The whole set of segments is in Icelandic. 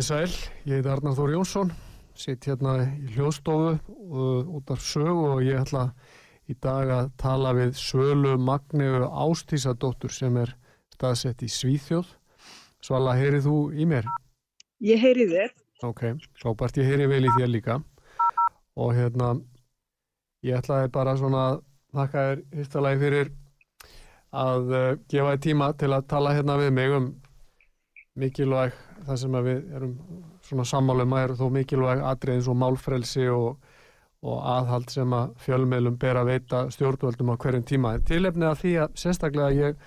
Komið sæl, ég heiti Arnar Þór Jónsson, sitt hérna í hljóðstofu uh, út af sögu og ég ætla í dag að tala við Svölu Magneu Ástísadóttur sem er staðsett í Svíþjóð. Svala, heyrið þú í mér? Ég heyri þér. Ok, svo bært ég heyri vel í þér líka og hérna ég ætlaði bara svona að þakka þér hýttalagi fyrir að uh, gefa þér tíma til að tala hérna við mig um mikilvæg það sem við erum svona sammálum að eru þó mikilvæg atrið eins og málfrelsi og, og aðhald sem að fjölmeilum ber að veita stjórnvöldum á hverjum tíma. En tilefnið að því að sérstaklega ég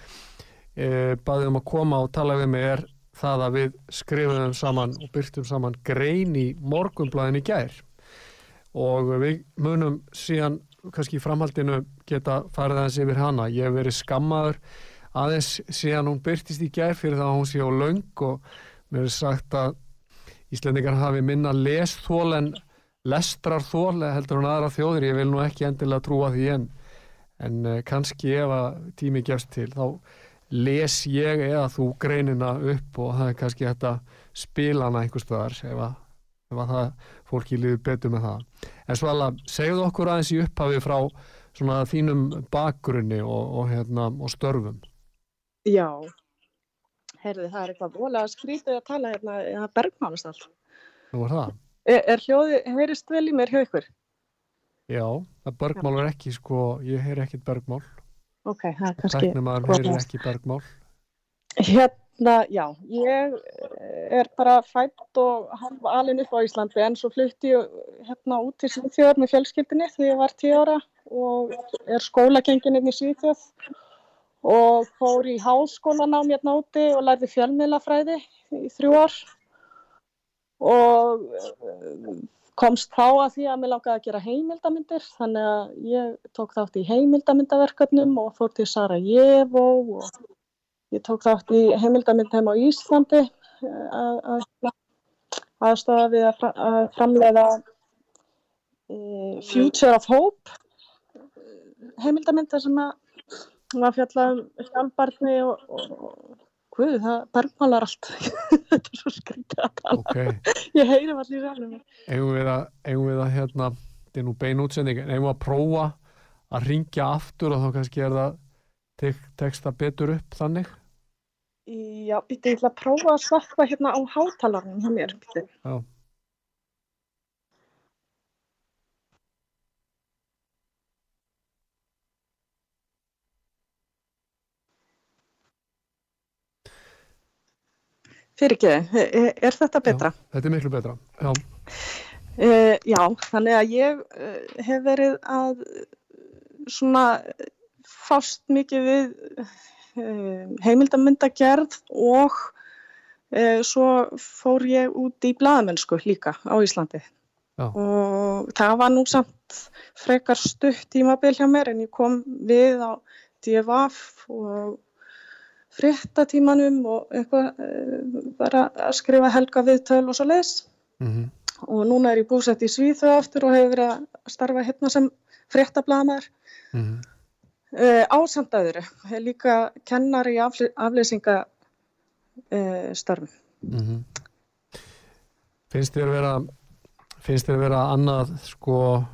e, baði um að koma og tala við mig er það að við skrifum saman og byrtum saman grein í morgumblæðin í gær og við munum síðan kannski framhaldinu geta farið aðeins yfir hana. Ég hef verið skammaður aðeins síðan hún byrtist í gær fyrir það að hún sé á laung og mér er sagt að Íslendingar hafi minna lesþól en lestrarþól heldur hún aðra þjóðir, ég vil nú ekki endilega trúa því en, en uh, kannski ef að tími gefst til þá les ég eða þú greinina upp og það er kannski þetta spilana einhver staðar ef að, ef að það fólki líður betur með það. En svo alveg segðu okkur aðeins í upphafi frá svona þínum bakgrunni og, og, hérna, og störfum. Já, heyrði það er eitthvað vola skrítið að tala hérna, hérna bergmálastall. Nú var það? Er, er hljóði, heyrist vel í mér hjá ykkur? Já, það bergmál er ekki sko, ég heyr ekkit bergmál. Ok, það er kannski... Að hann heyrir ekki bergmál. Hérna, já, ég er bara fætt og halva alin upp á Íslandi en svo flutti ég hérna út til Svíþjóður með fjölskyldinni þegar ég var tíu ára og er skólagengin inn í Svíþjóð og fór í háskólanám hérna úti og lærði fjölmiðlafræði í þrjú ár. Og eh, komst þá að því að mér langaði að gera heimildamindir þannig að ég tók þátt í heimildamindaverkefnum og fór til Sarajevo og ég tók þátt í heimildamind heim á Íslandi eh, að aðstofa við að, að framleiða uh, Future of Hope heimildamindar sem að hún var fjallað um sjálfbarni og, og hvað, það bergmálar allt. Þetta er svo skrítið að tala. Okay. ég heyri allir í ræðinu eigum við að, eigum við að hérna, þetta er nú bein útsending eigum við að prófa að ringja aftur og þá kannski er það tek, teksta betur upp þannig? Já, ég ætla að prófa að slappa hérna á hátalarnum hjá mér Já Fyrir ekki, er þetta betra? Já, þetta er miklu betra, já. Uh, já, þannig að ég uh, hef verið að svona fást mikið við uh, heimildamöndagerð og svo fór ég út í bladamennsku líka á Íslandi. Já. Og það var nú samt frekar stutt tímabil hjá mér en ég kom við á DFF og fréttatímanum og eitthvað uh, bara að skrifa helga viðtöl og svo leis mm -hmm. og núna er ég búsett í Svíþjóð aftur og hefur verið að starfa hérna sem fréttablamar mm -hmm. uh, ásandæðuru hefur líka kennar í afle afleysinga uh, starfum mm -hmm. Finnst þér að vera finnst þér að vera annað sko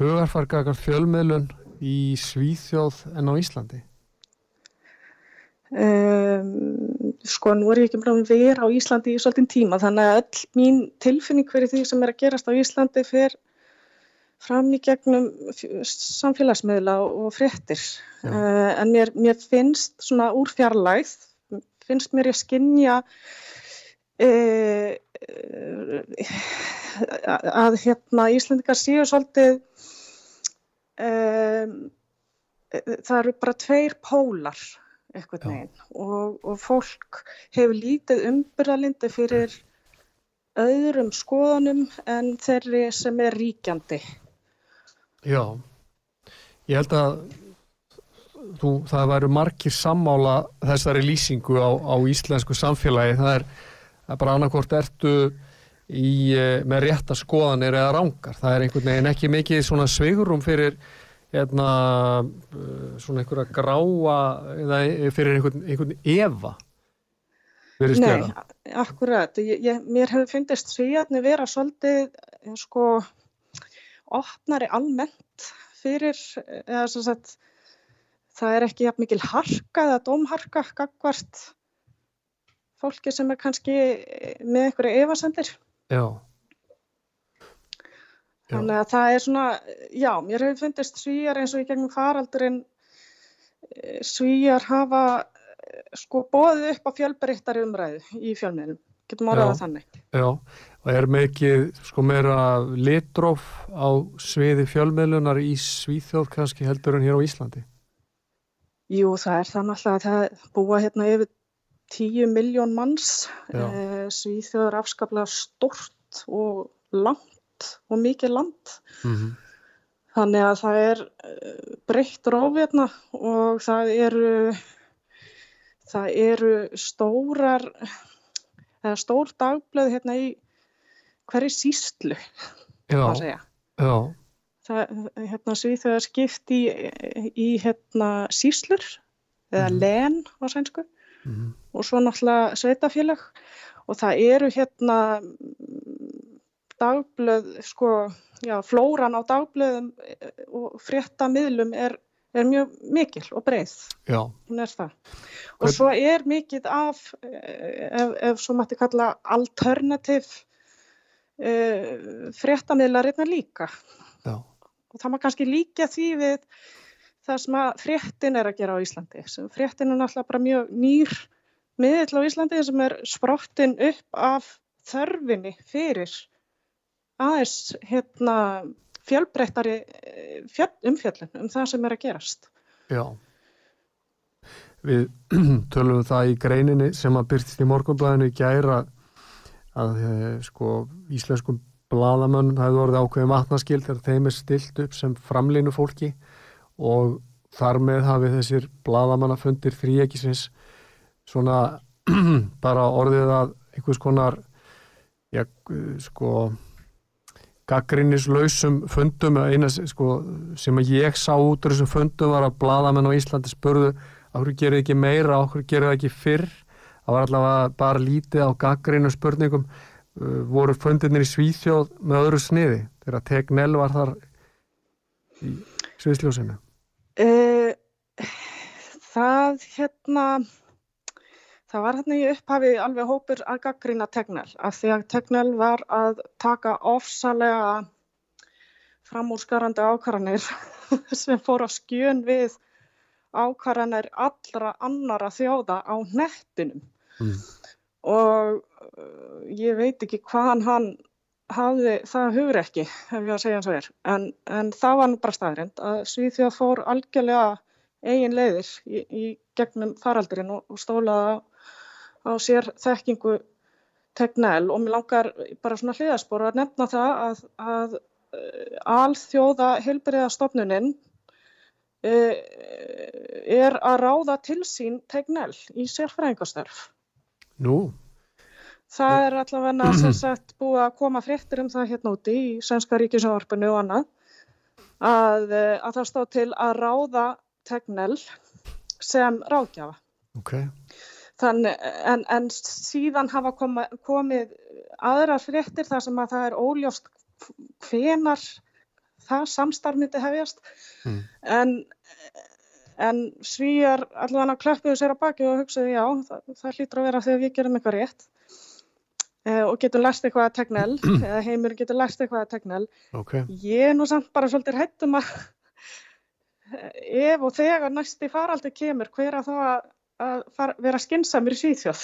hugarfarkakar fjölmiðlun í Svíþjóð en á Íslandi? Um, sko nú er ég ekki bara að vera á Íslandi í svolítinn tíma þannig að öll mín tilfinning fyrir því sem er að gerast á Íslandi fer fram í gegnum samfélagsmiðla og fréttir. Uh, en mér, mér finnst svona úr fjarlægð finnst mér ég skinja uh, að hérna Íslandikar séu svolítið um, það eru bara tveir pólar eitthvað neginn og, og fólk hefur lítið umbyrðalindi fyrir öðrum skoðunum en þeirri sem er ríkjandi. Já, ég held að þú, það væru margir sammála þessari lýsingu á, á íslensku samfélagi. Það er, það er bara annarkort ertu í, eh, með rétta skoðanir eða rángar. Það er einhvern veginn ekki mikið svona sveigurum fyrir hérna, eh, svona einhverja gráa eða fyrir einhvern, einhvern eva. Nei, akkurat. Ég, ég, mér hefur fyndist svíjarni vera svolítið sko opnari almennt fyrir eða svo að það er ekki jafn mikil harka eða dómharka gagvart fólki sem er kannski með einhverju evasendir. Já. Þannig að það er svona, já, mér hefur fyndist svíjar eins og í gegnum faraldurinn svíjar hafa sko bóðið upp á fjölbreyttari umræðu í fjölmiðlum, getum orðað þannig. Já, og er mikið sko meira litróf á sviði fjölmiðlunar í Svíþjóð kannski heldur en hér á Íslandi? Jú, það er það náttúrulega að það búa hérna yfir 10 miljón manns, eh, Svíþjóð er afskaplega stort og langt og mikið land. Mm -hmm. Þannig að það er breytt rófirna og það eru það eru stórar eða stór dagblöð hérna í hverju sístlu segja já. það hérna er skipt í, í hérna síslur eða mm. len á sænsku mm. og svo náttúrulega sveitafélag og það eru hérna dagblöð sko, já, flóran á dagblöðum og frétta miðlum er er mjög mikil og breið. Já. Hún er það. Og Hvern... svo er mikið af, ef, ef svo mætti kalla alternativ uh, fréttamiðlarinnar líka. Já. Og það maður kannski líka því við það sem að fréttin er að gera á Íslandi. Fréttin er náttúrulega bara mjög nýr miðill á Íslandi sem er sprottin upp af þörfinni fyrir aðeins hérna fjölbreyttari eh, umfjöllun um það sem er að gerast. Já, við tölum það í greininni sem að byrtist í morgunblæðinu í gæra að eh, sko íslenskum bladamönnum hefur orðið ákveðið matnaskild þegar þeim er stilt upp sem framlinu fólki og þar með hafið þessir bladamannafundir þrýjekisins svona bara orðið að einhvers konar já, sko gaggrinnislausum fundum eina sko, sem ég sá út úr þessum fundum var að bladamenn á Íslandi spurðu okkur gerir ekki meira, okkur gerir ekki fyrr? Það var allavega bara lítið á gaggrinu spurningum. Uh, voru fundirnir í Svíþjóð með öðru sniði? Þegar Tegnell var þar í Svíðsljósinu uh, Það hérna Það var hérna í upphafi alveg hópur að gaggrýna Tegnell af því að Tegnell var að taka ofsalega framúrskarandi ákvarðanir sem fór að skjön við ákvarðanir allra annara þjóða á nettinum mm. og uh, ég veit ekki hvaðan hann hafði það hugur ekki ef ég að segja eins og er en, en það var nú bara staðrind að Svíþjóð fór algjörlega eigin leiðir í, í gegnum faraldurinn og, og stólaða á sér þekkingu tegnell og mér langar bara svona hliðaspor að nefna það að, að uh, alþjóða heilbyrjaðastofnunin uh, er að ráða til sín tegnell í sérfræðingastarf. Nú? Það er allavega sem sagt búið að koma fréttir um það hérna úti í Svenska ríkisjónvarpinu og annað að, uh, að það stóð til að ráða tegnell sem ráðgjafa. Okay. Þann, en, en síðan hafa koma, komið aðrar fréttir þar sem að það er óljóst hvenar það samstarfmyndi hefjast. Mm. en, en svíjar allavega klöppuðu sér á baki og hugsaðu já það, það hlýtur að vera þegar við gerum eitthvað rétt uh, og getur lært eitthvað að tegnell eða heimur getur lært eitthvað að tegnell. Ok, ég er nú samt bara svolítið hættum að ef og þegar næsti faraldur kemur hver að það að, fara, vera skinsamur í já.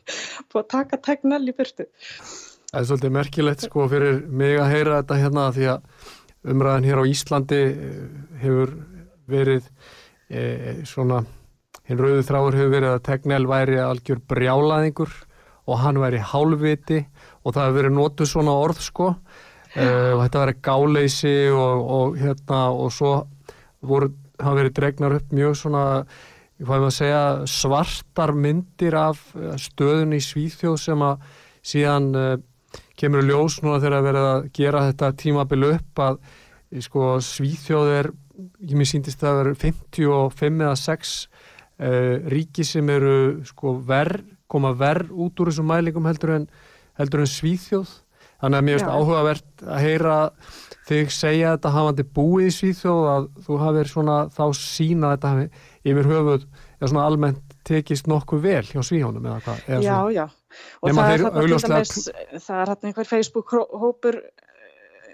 og taka tegnell í byrtu Það er svolítið merkilegt sko fyrir mig að heyra þetta hérna því að umræðan hér á Íslandi eh, hefur verið e, svona, hinn rauðu þráður hefur verið að Tegnell væri algjör brjálaðingur og hann væri hálfviti og það hefur verið notuð svona orð sko e, og þetta væri gáleysi og, og hérna og svo voru, hafa verið dregnar upp mjög svona segja, svartar myndir af eh, stöðun í Svíþjóð sem að síðan uh, kemur ljós núna þegar að vera að gera þetta tímabil upp að eh, sko, Svíþjóð er, ég mér síndist að það eru 55 eða 6 uh, ríki sem eru sko, ver, koma verð út úr þessum mælingum heldur en, heldur en Svíþjóð. Þannig að mér finnst áhugavert að heyra þig segja þetta hafandi búið í Svíþjóð að þú hafir svona þá sína þetta hafi yfir höfuð eða svona almennt tekist nokkuð vel hjá Svíhjónum eða hvað eða Já, já. Og það er augljóslega- dæmis, það er hérna einhver Facebook-hópur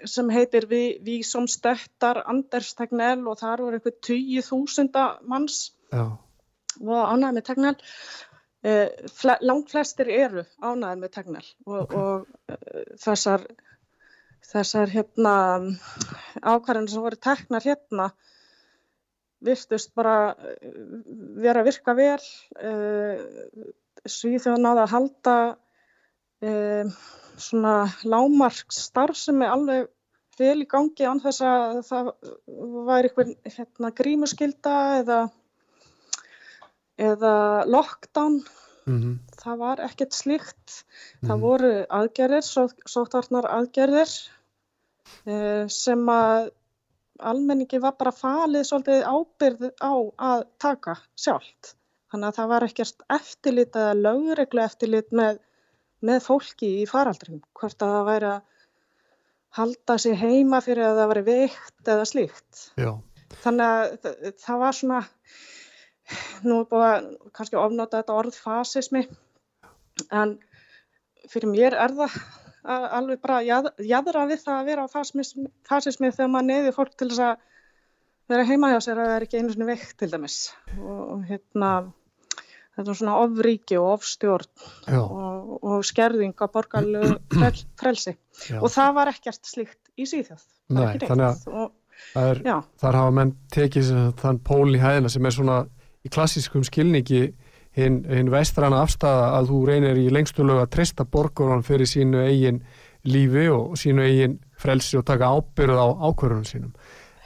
sem heitir Vi, Vi som stöttar Anders Tegnell og þar voru einhver 20.000 manns Já, og ánæði með Tegnell. Uh, fle, langt flestir eru ánæði með Tegnell og, Ok. og uh, þessar, þessar hérna, ákvarðanir sem voru teknar hérna virtust bara eh, vera að virka vel uh, Svíþjóð náði að halda uh, svona lámarks starfsemi alveg vel í gangi án þess að það væri eitthvað hérna, grímuskylda eða, eða lockdown mm það var ekkert slíkt. Það Mhm. voru aðgerðir, sóttvarnar aðgerðir sem að almenningi var bara falið svolítið ábyrð á að taka sjálft. Þannig að það var ekkert eftirlit eða lögreglu eftirlit með, með fólki í faraldrum. Hvort að það væri að halda sig heima fyrir að það væri veikt eða slíkt. já, Þannig að þ- það var svona, nú er búið að kannski ofnota þetta orð fasismi, en fyrir mér er það alveg bara jað, jaðra við það að vera á fasismi, þegar maður neyði fólk til þess að vera heima hjá sér að það er ekki einu svona veikt til dæmis. Og, og hérna, þetta er svona ofríki og ofstjórn og, og skerðing á borgarlegu frel, frelsi. já. Og það var ekkert slíkt í var Nei, þannig neitt. Og, er, þar hafa menn tekið þann pól í hæðina sem er svona í klassískum skilningi hinn hin vestrana afstæða að þú reynir í lengstu lög að treysta borgarun fyrir sínu eigin lífi og sínu eigin frelsi og taka ábyrð á ákvörðunum sínum.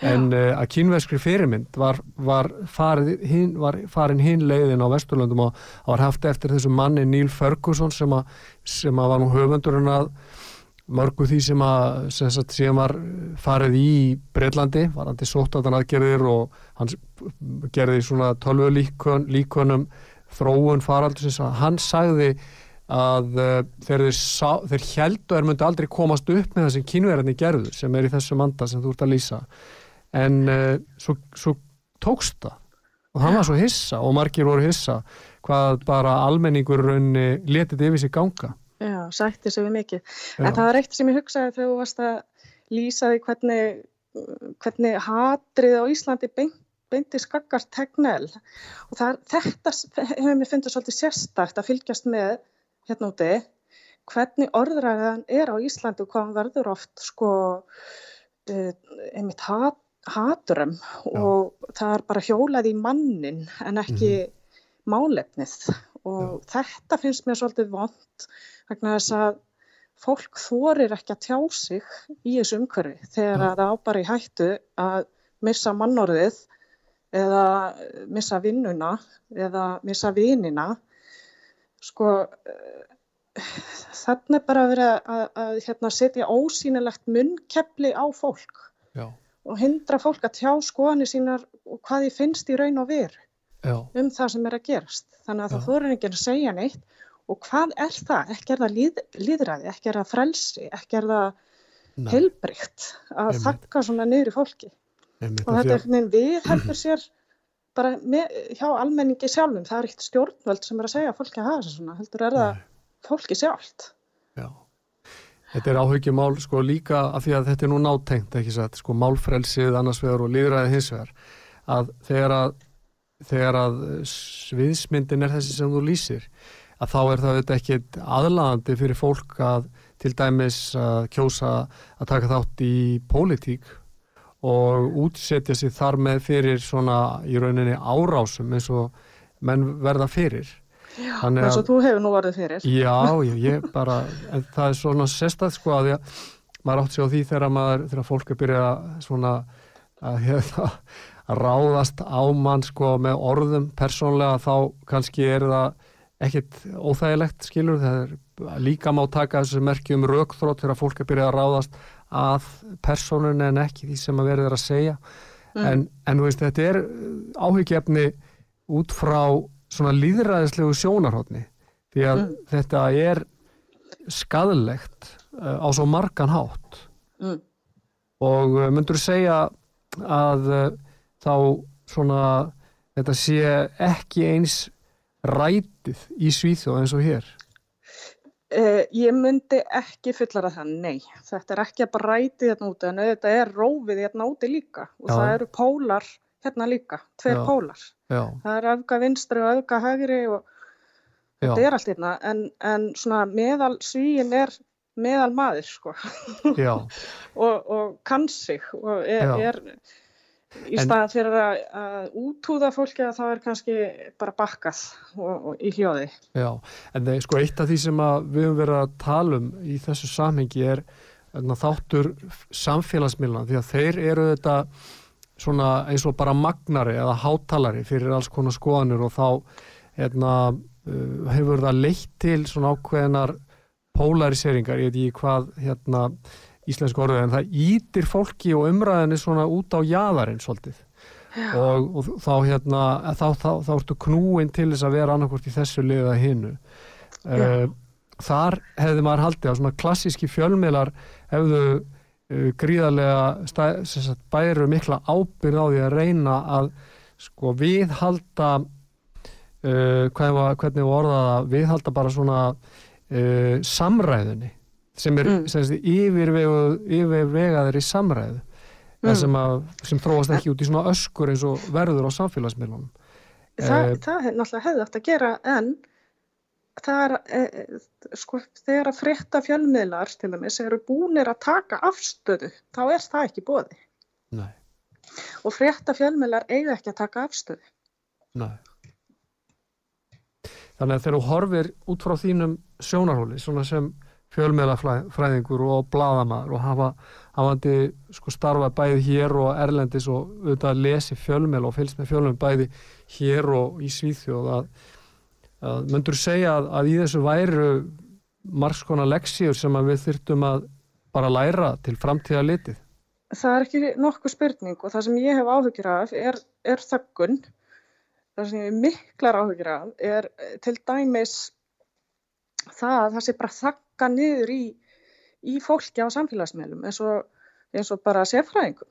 En uh, að kínveskri fyrirmynd var, var, farið, hin, var farin hinn leiðin á Vesturlöndum og var haft eftir þessu manni Neil Ferguson sem, a, sem að var nú höfundurinn að mörgu því sem að sem sagt, síðan var farið í Breitlandi, var hann til sóttatan aðgerðir og hann gerði svona tölvu líkon, líkonum þróun faraldursins að hann sagði að uh, þeir, sá, þeir heldu að þeir myndi aldrei komast upp með það sem kínverðinni gerðu sem er í þessu manda sem þú ert að lýsa en uh, svo, svo tókst það og hann var svo hissa og margir voru hissa hvað bara almenningur raunni letið yfir sig ganga Já, sætti sig við mikið. Já. En það var eitt sem ég hugsaði þegar þú varst að lýsa því hvernig, hvernig hatrið á Íslandi beint, beinti skaggart tegnell. Og það, þetta hefur mér fundið svolítið sérstakt að fylgjast með hérna úti, hvernig orðræðan er á Íslandi og hvað hann verður oft sko uh, einmitt hat, haturum. Og það er bara hjólað í mannin en ekki málefnið. Og þetta finnst mér svolítið vond vegna þess að fólk þorir ekki að tjá sig í þessu umhverfi þegar Já. að það á bara í hættu að missa mannorðið eða missa vinnuna eða missa vinina sko eh, þannig bara að vera að, að hérna, setja ósýnilegt munnkepli á fólk Já, og hindra fólk að tjá skoðanir sínar og hvað því finnst í raun og veru já, um það sem er að gerast. Þannig að Já. það þorir enginn að segja neitt og hvað er það? Ekki er það líð, líðræði, ekki er það frelsi, ekki er það Nei, heilbrygt að Einmitt. þakka svona niður í fólki. Og þetta er veginn við heldur sér bara með, hjá almenningi sjálfum. Það er ekkert stjórnvöld sem er að segja að fólki að hafa þessu svona. Heldur er það Nei. fólki sjálft. Já. Þetta er áhuggjumál sko líka af því að þetta er nú nátengt ekki satt, sko málfrelsið annars vegar og líðræðið hins vegar að þegar að, þegar að sviðsmyndin er þessi sem þú lýsir að þá er það ekki aðlandi fyrir fólk að til dæmis að kjósa að taka þátt í pólitík og útsetja sér þar með fyrir svona í rauninni árásum eins og menn verða fyrir. Já, eins og þú hefur nú varðið fyrir. Já, ég, ég bara það er svona sérstæð sko að ég, maður átt sér á því þegar maður þegar fólk er byrjað svona að, hefða, að ráðast á mann sko með orðum persónlega þá kannski er það ekkit óþægilegt skilur það er líka má taka þessu merkjum raukþrótt þegar fólk er byrjað að ráðast að persónun en ekki því sem að verður að segja mm. en, en veist, þetta er áhyggjefni út frá svona líðræðislegu sjónarhóttni því að mm. þetta er skadlegt uh, á svo margan hátt mm. og uh, myndur segja að uh, þá svona þetta sé ekki eins rætið í Svíþjóð eins og hér Uh, ég myndi ekki fullara það, nei. Þetta er ekki að bara ræti hérna úti, en þetta er rófið hérna úti líka og Já. það eru pólar hérna líka, tveir Já. pólar. Já. Það er öfga vinstri og öfga högri og þetta er allt hérna, en, en svona meðal svíin er meðal maður, sko. og, og kann sig og er, er í staðan fyrir að, að útúða fólki að það er kannski bara bakkað og, og í hljóði. Já, en er sko eitt af því sem við höfum verið að tala um í þessu samhengi er þáttur samfélagsmiðlan því að þeir eru þetta svona eins og bara magnari eða hátalari fyrir alls konar skoðanir og þá hérna, uh, hefur það leitt til svona ákveðinar polariseringar, ég veit ekki hvað hérna íslensku orðið en það ítir fólki og umræðinni svona út á jæðarinn svolítið. Og, og þá hérna þá, þá, þá ertu knúin til þess að vera annarkort í þessu liða hinnu uh, þar hefði maður haldið að svona klassíski fjölmiðlar hefðu uh, gríðarlega stæ, sagt, bæru mikla ábyrð á því að reyna að sko viðhalda uh, hvernig við orðaða viðhalda bara svona samræðinni sem er mm. yfirvegaður í samræðu mm. sem, að, sem þróast ekki út í svona öskur eins og verður á samfélagsmiðlunum Þa, eh, Það er náttúrulega hefði aftur að gera en það er eh, sko, þegar að frétta fjölmiðlar til dæmis eru búinir að taka afstöðu þá er það ekki bóði Nei. og frétta fjölmiðlar eiga ekki að taka afstöðu Nei Þannig að þegar þú horfir út frá þínum sjónarhóli svona sem fjölmeðlafræðingur og bladamæður og hafa hafandi sko starfa bæði hér og Erlendis og auðvitað lesi fjölmeðl og fylgst með fjölmeðl bæði hér og í Svíþjóð að, að myndur segja að, að í þessu væru margskona leksíur sem við þurftum að bara læra til framtíða litið? Það er ekki nokkuð spurning og það sem ég hef áhugir af er, er þöggun það sem ég hef miklar áhugir af er til dæmis það að það sé bara þakka niður í, í fólki á samfélagsmiðlum eins og, eins og bara sefræðingum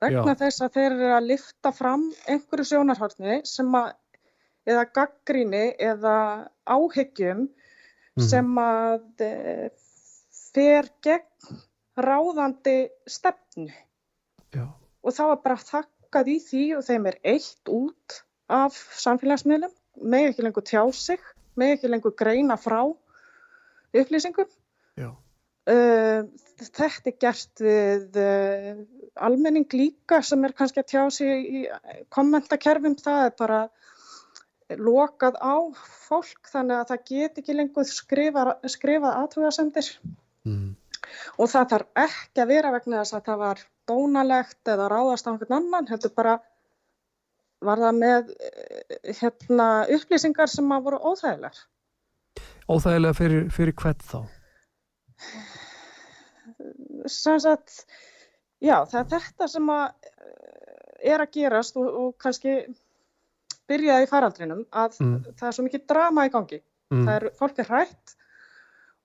vegna Já. þess að þeir eru að lifta fram einhverju sjónarhaldni sem að eða gaggríni eða áhyggjum mm. sem að e, fer gegn ráðandi stefnu Já. og þá er bara þakkað í því og þeim er eitt út af samfélagsmiðlum með ekki lengur tjá sig með ekki lengur greina frá upplýsingum. Uh, þetta er gert við uh, almenning líka sem er kannski að tjá sig í kommentakerfum. Það er bara lokað á fólk þannig að það get ekki lengur skrifa, skrifað aðhugasendir. Mm. Og það þarf ekki að vera vegna þess að það var dónalegt eða ráðast á einhvern annan. Er bara var það með eh, hérna, upplýsingar sem að voru óþægilegar. Óþægilega fyrir, fyrir hvert þá? Sannsagt, já, það er þetta sem að eh, er að gerast og, og kannski byrjaði í faraldrinum að mm. það er svo mikið drama í gangi. Mm. Það er, fólk er hrætt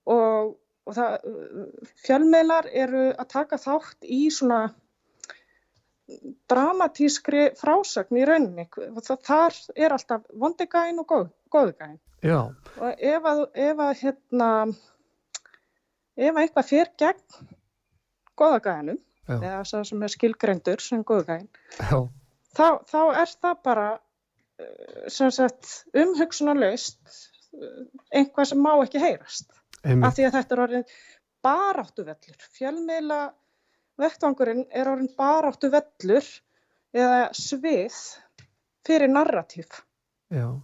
og, og það, fjölmiðlar eru að taka þátt í svona dramatískri frásögn í rauninni þar er alltaf vondigæn og góð, góðgæn og ef að, ef að hérna ef eitthvað fer gegn góðagæðinum eða það sem er skilgrendur sem góðagæðin þá, þá er það bara uh, umhugsunarlaust uh, einhvað sem má ekki heyrast. Einmitt. af því að þetta er orðin baráttu vellur fjölmiðla vettvangurinn er orðin baráttu vellur eða svið fyrir narratív. Já,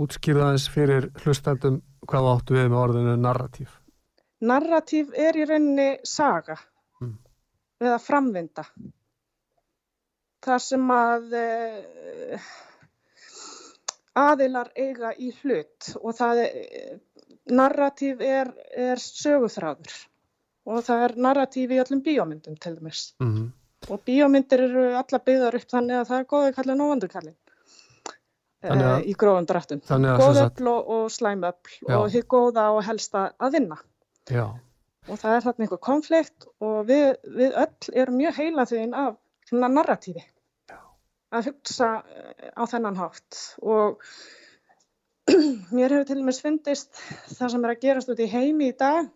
útskýrðaðins fyrir hlustandum hvað áttu við með orðinu narratív Narratív er í rauninni saga mm. eða framvinda. Það sem að uh, aðilar eiga í hlut og það er, narratív er, er söguþráður og það er narratív í öllum bíómyndum til dæmis. Mm -hmm. Og bíómyndir eru alla byggðar upp þannig að það er góði kallin og vandurkallin uh, í gróðum drættum. Góðöfl og, og slæmöfl og hér góða og helsta að vinna. Já. Og það er þarna einhver konflikt og við, við öll erum mjög heila þvín af svona narratífi Já. að hugsa eh, á þennan hátt og mér hefur til og með svindist það sem er að gerast út í heimi í dag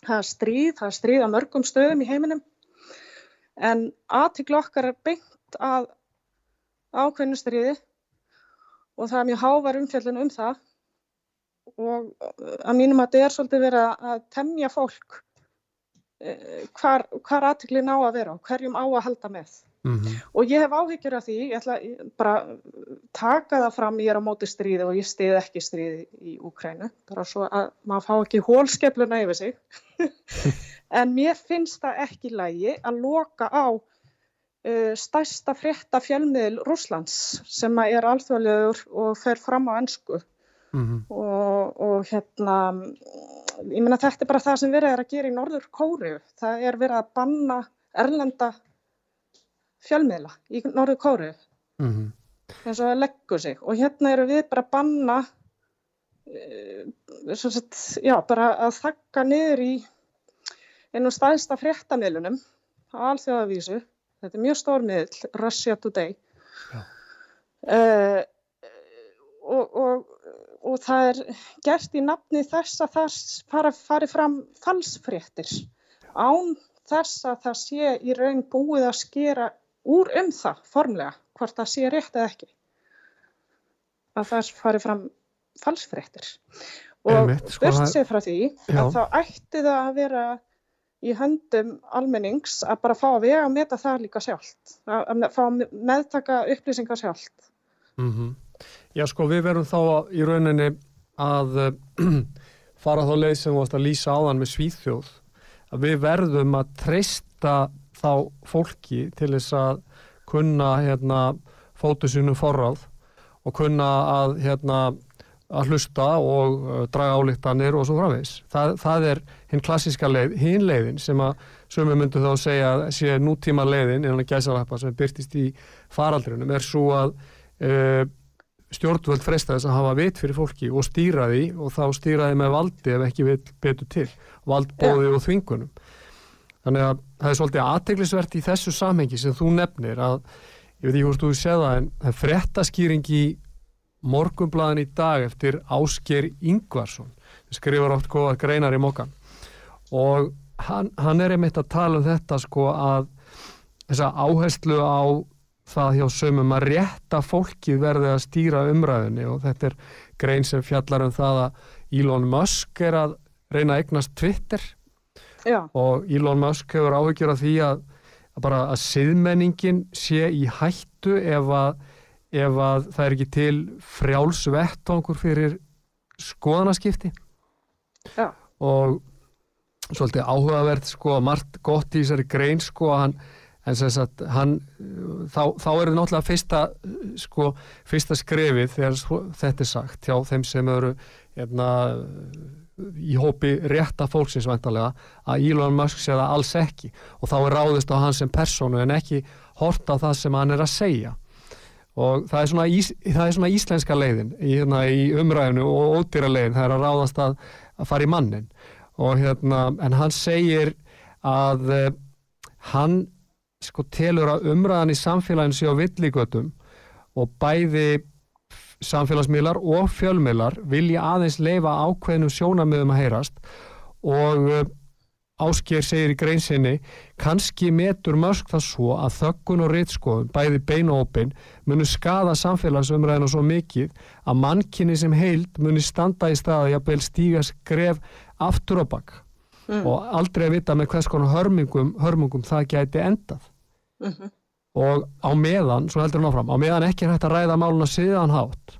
það er stríð, það er stríð á mörgum stöðum í heiminum en aðtiklu okkar er beint að ákveðnu stríði og það er mjög hávar umfjöldun um það. Og að mínum að þetta er svolítið verið að temja fólk hvar, hvar aðtökli ná að vera og hverjum á að halda með. Mm -hmm. og ég hef áhyggjur af því ég ætla bara taka það fram ég er á móti stríði og ég stið ekki stríði í Úkrænu bara svo að maður fá ekki hólskefluna yfir sig. En mér finnst það ekki lægi að loka á stærsta frétta fjölmiðil Rúslands sem er alþjóðlegur og fer fram á ennsku Mm -hmm. og, og hérna ég meina þetta er bara það sem verið er að gera í Norður Kóru það er verið að banna erlenda fjölmiðla í Norður Kóru mm -hmm. eins og það leggur sig og hérna eru við bara að banna e, sagt, já bara að þakka niður í einu staðista fréttamiðlunum á alþjóðavísu þetta er mjög stór miðl, Russia Today. Uh, og, og og það er gert í nafni þess að það fara, fari fram falsfréttir. Án þess að það sé í raun búið að skera úr um það formlega hvort það sé rétt eða ekki. Að það fari fram falsfréttir. Og sko, börst sér frá því já. að þá ætti það að vera í höndum almennings að bara fá að vega að meta það líka sjálft. Að fá að meðtaka upplýsingar sjálft. Mm Já sko við verum þá í rauninni að fara þá leið sem við varst að lýsa áðan með svíþjóð. Að við verðum að treysta þá fólki til þess að kunna hérna fótu sínum forráð og kunna að hérna að hlusta og uh, draga álíktanir og svo framvegs. Það, það er hinn klassiska leið, hinn leiðin sem að sömu myndu þá að segja að sé nútíma leiðin innan gæsalappa sem byrtist í faraldrinum er svo að uh, stjórnvöld fresta þess að hafa vit fyrir fólki og stýra því og þá stýra því með valdi ef ekki vit betur til valdbóði og þvingunum þannig að það er svolítið aðteglisvert í þessu samhengi sem þú nefnir að ég veit ekki hvort þú séð það en það er frettaskýring í morgumblaðin í dag eftir Ásker Ingvarsson. Sem skrifar oft góða greinar í mokkan og hann, hann er einmitt að tala um þetta sko að þessa áherslu á það hjá sömum að rétta fólki verði að stýra umræðinni og þetta er grein sem fjallar um það að Elon Musk er að reyna að eignast Twitter. Já. og Elon Musk hefur áhyggjur af því að, að bara að siðmenningin sé í hættu ef að, ef að það er ekki til frjálsvettangur fyrir skoðanaskipti. Já. og svolítið áhugavert sko að margt gott í þessari grein sko að hann sagt hann þá, þá eru náttúrulega fyrsta sko, fyrsta skrefið þegar þetta er sagt hjá þeim sem eru hérna, í hópi rétta fólksins vantarlega að Elon Musk sé það alls ekki. Og þá er ráðist á hans sem personu en ekki horta það sem hann er að segja og það er svona, ís, það er svona íslenska leiðin í, hérna, í umræðinu og ódýra leiðin það er að ráðast að, að fara í mannin og hérna en hann segir að uh, hann sko telur að umræðan í samfélaginu sé á villigötum og bæði samfélagsmiðlar og fjölmiðlar vilja aðeins leifa ákveðnum sjónamiðum að heyrast og uh, Ásker segir í greinsinni kannski metur mörg það svo að þökkun og reytskoðun, bæði bein og opinn, munu skada samfélagsumræðina svo mikið að mannkinni sem heild muni standa í staði að beil stíga skref aftur á bakk mm. og aldrei að vita með hvers konar hörmungum, hörmungum það gæti endað. Mm -hmm. Og á meðan, svo heldur hann áfram, á meðan ekki hægt að ræða máluna síðan hátt,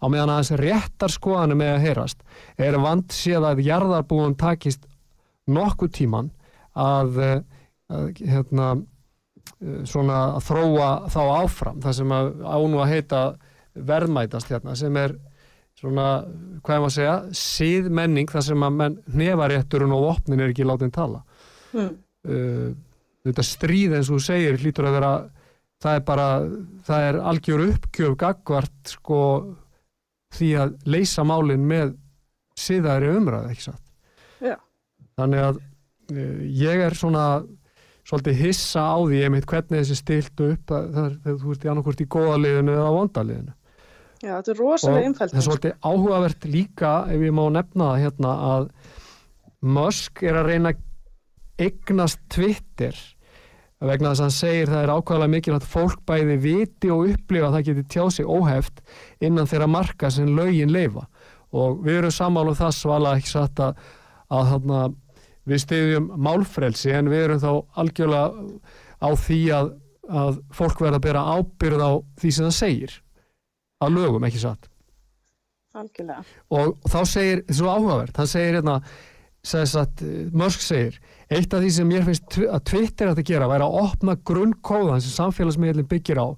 á meðan að þessi réttar skoðanum með að heyrast, er vand séð að jarðarbúum takist nokkuð tíman að, eh, að hérna, eh, svona að þróa þá áfram. Það sem að ánú að heita verðmætast hérna sem er svona, hvað er maður að segja síð menning þar sem að menn nefarétturinn og opnin er ekki látið að tala. Mm. uh, þetta stríð eins og þú segir hlýtur að vera það er bara, það er algjör uppgjöf gagvart sko því að leysa málinn með síðaðri umræð, ekki satt? Já þannig að uh, ég er svona svolítið hissa á því einmitt hvernig þessi stilt upp þegar þú ert í annarkvört í góðaliðinu eða vondaliðinu Já, þetta er rosalega einfælt Það er svolítið áhugavert líka ef ég má nefna það hérna að Musk er að reyna eignast Twitter vegna þess að hann segir það er ákvæmlega mikilvægt fólk bæði viti og upplifa að það geti tjáð sig óheft innan þeirra marka sem lögin leifa og við erum samála um það svala ekki satt að, að, að við stiðjum málfrelsi en við erum þá algjörlega á því að, að fólk verða að bera ábyrð á því sem það segir að lögum, ekki satt? Algjörlega. Og, þá segir, þetta er svo áhugavert hann segir hérna, að, Mörsk segir eitt af því sem ég finnst að Twitter ætti að gera væri að opna grunnkóðan sem samfélagsmiðlinn byggir á.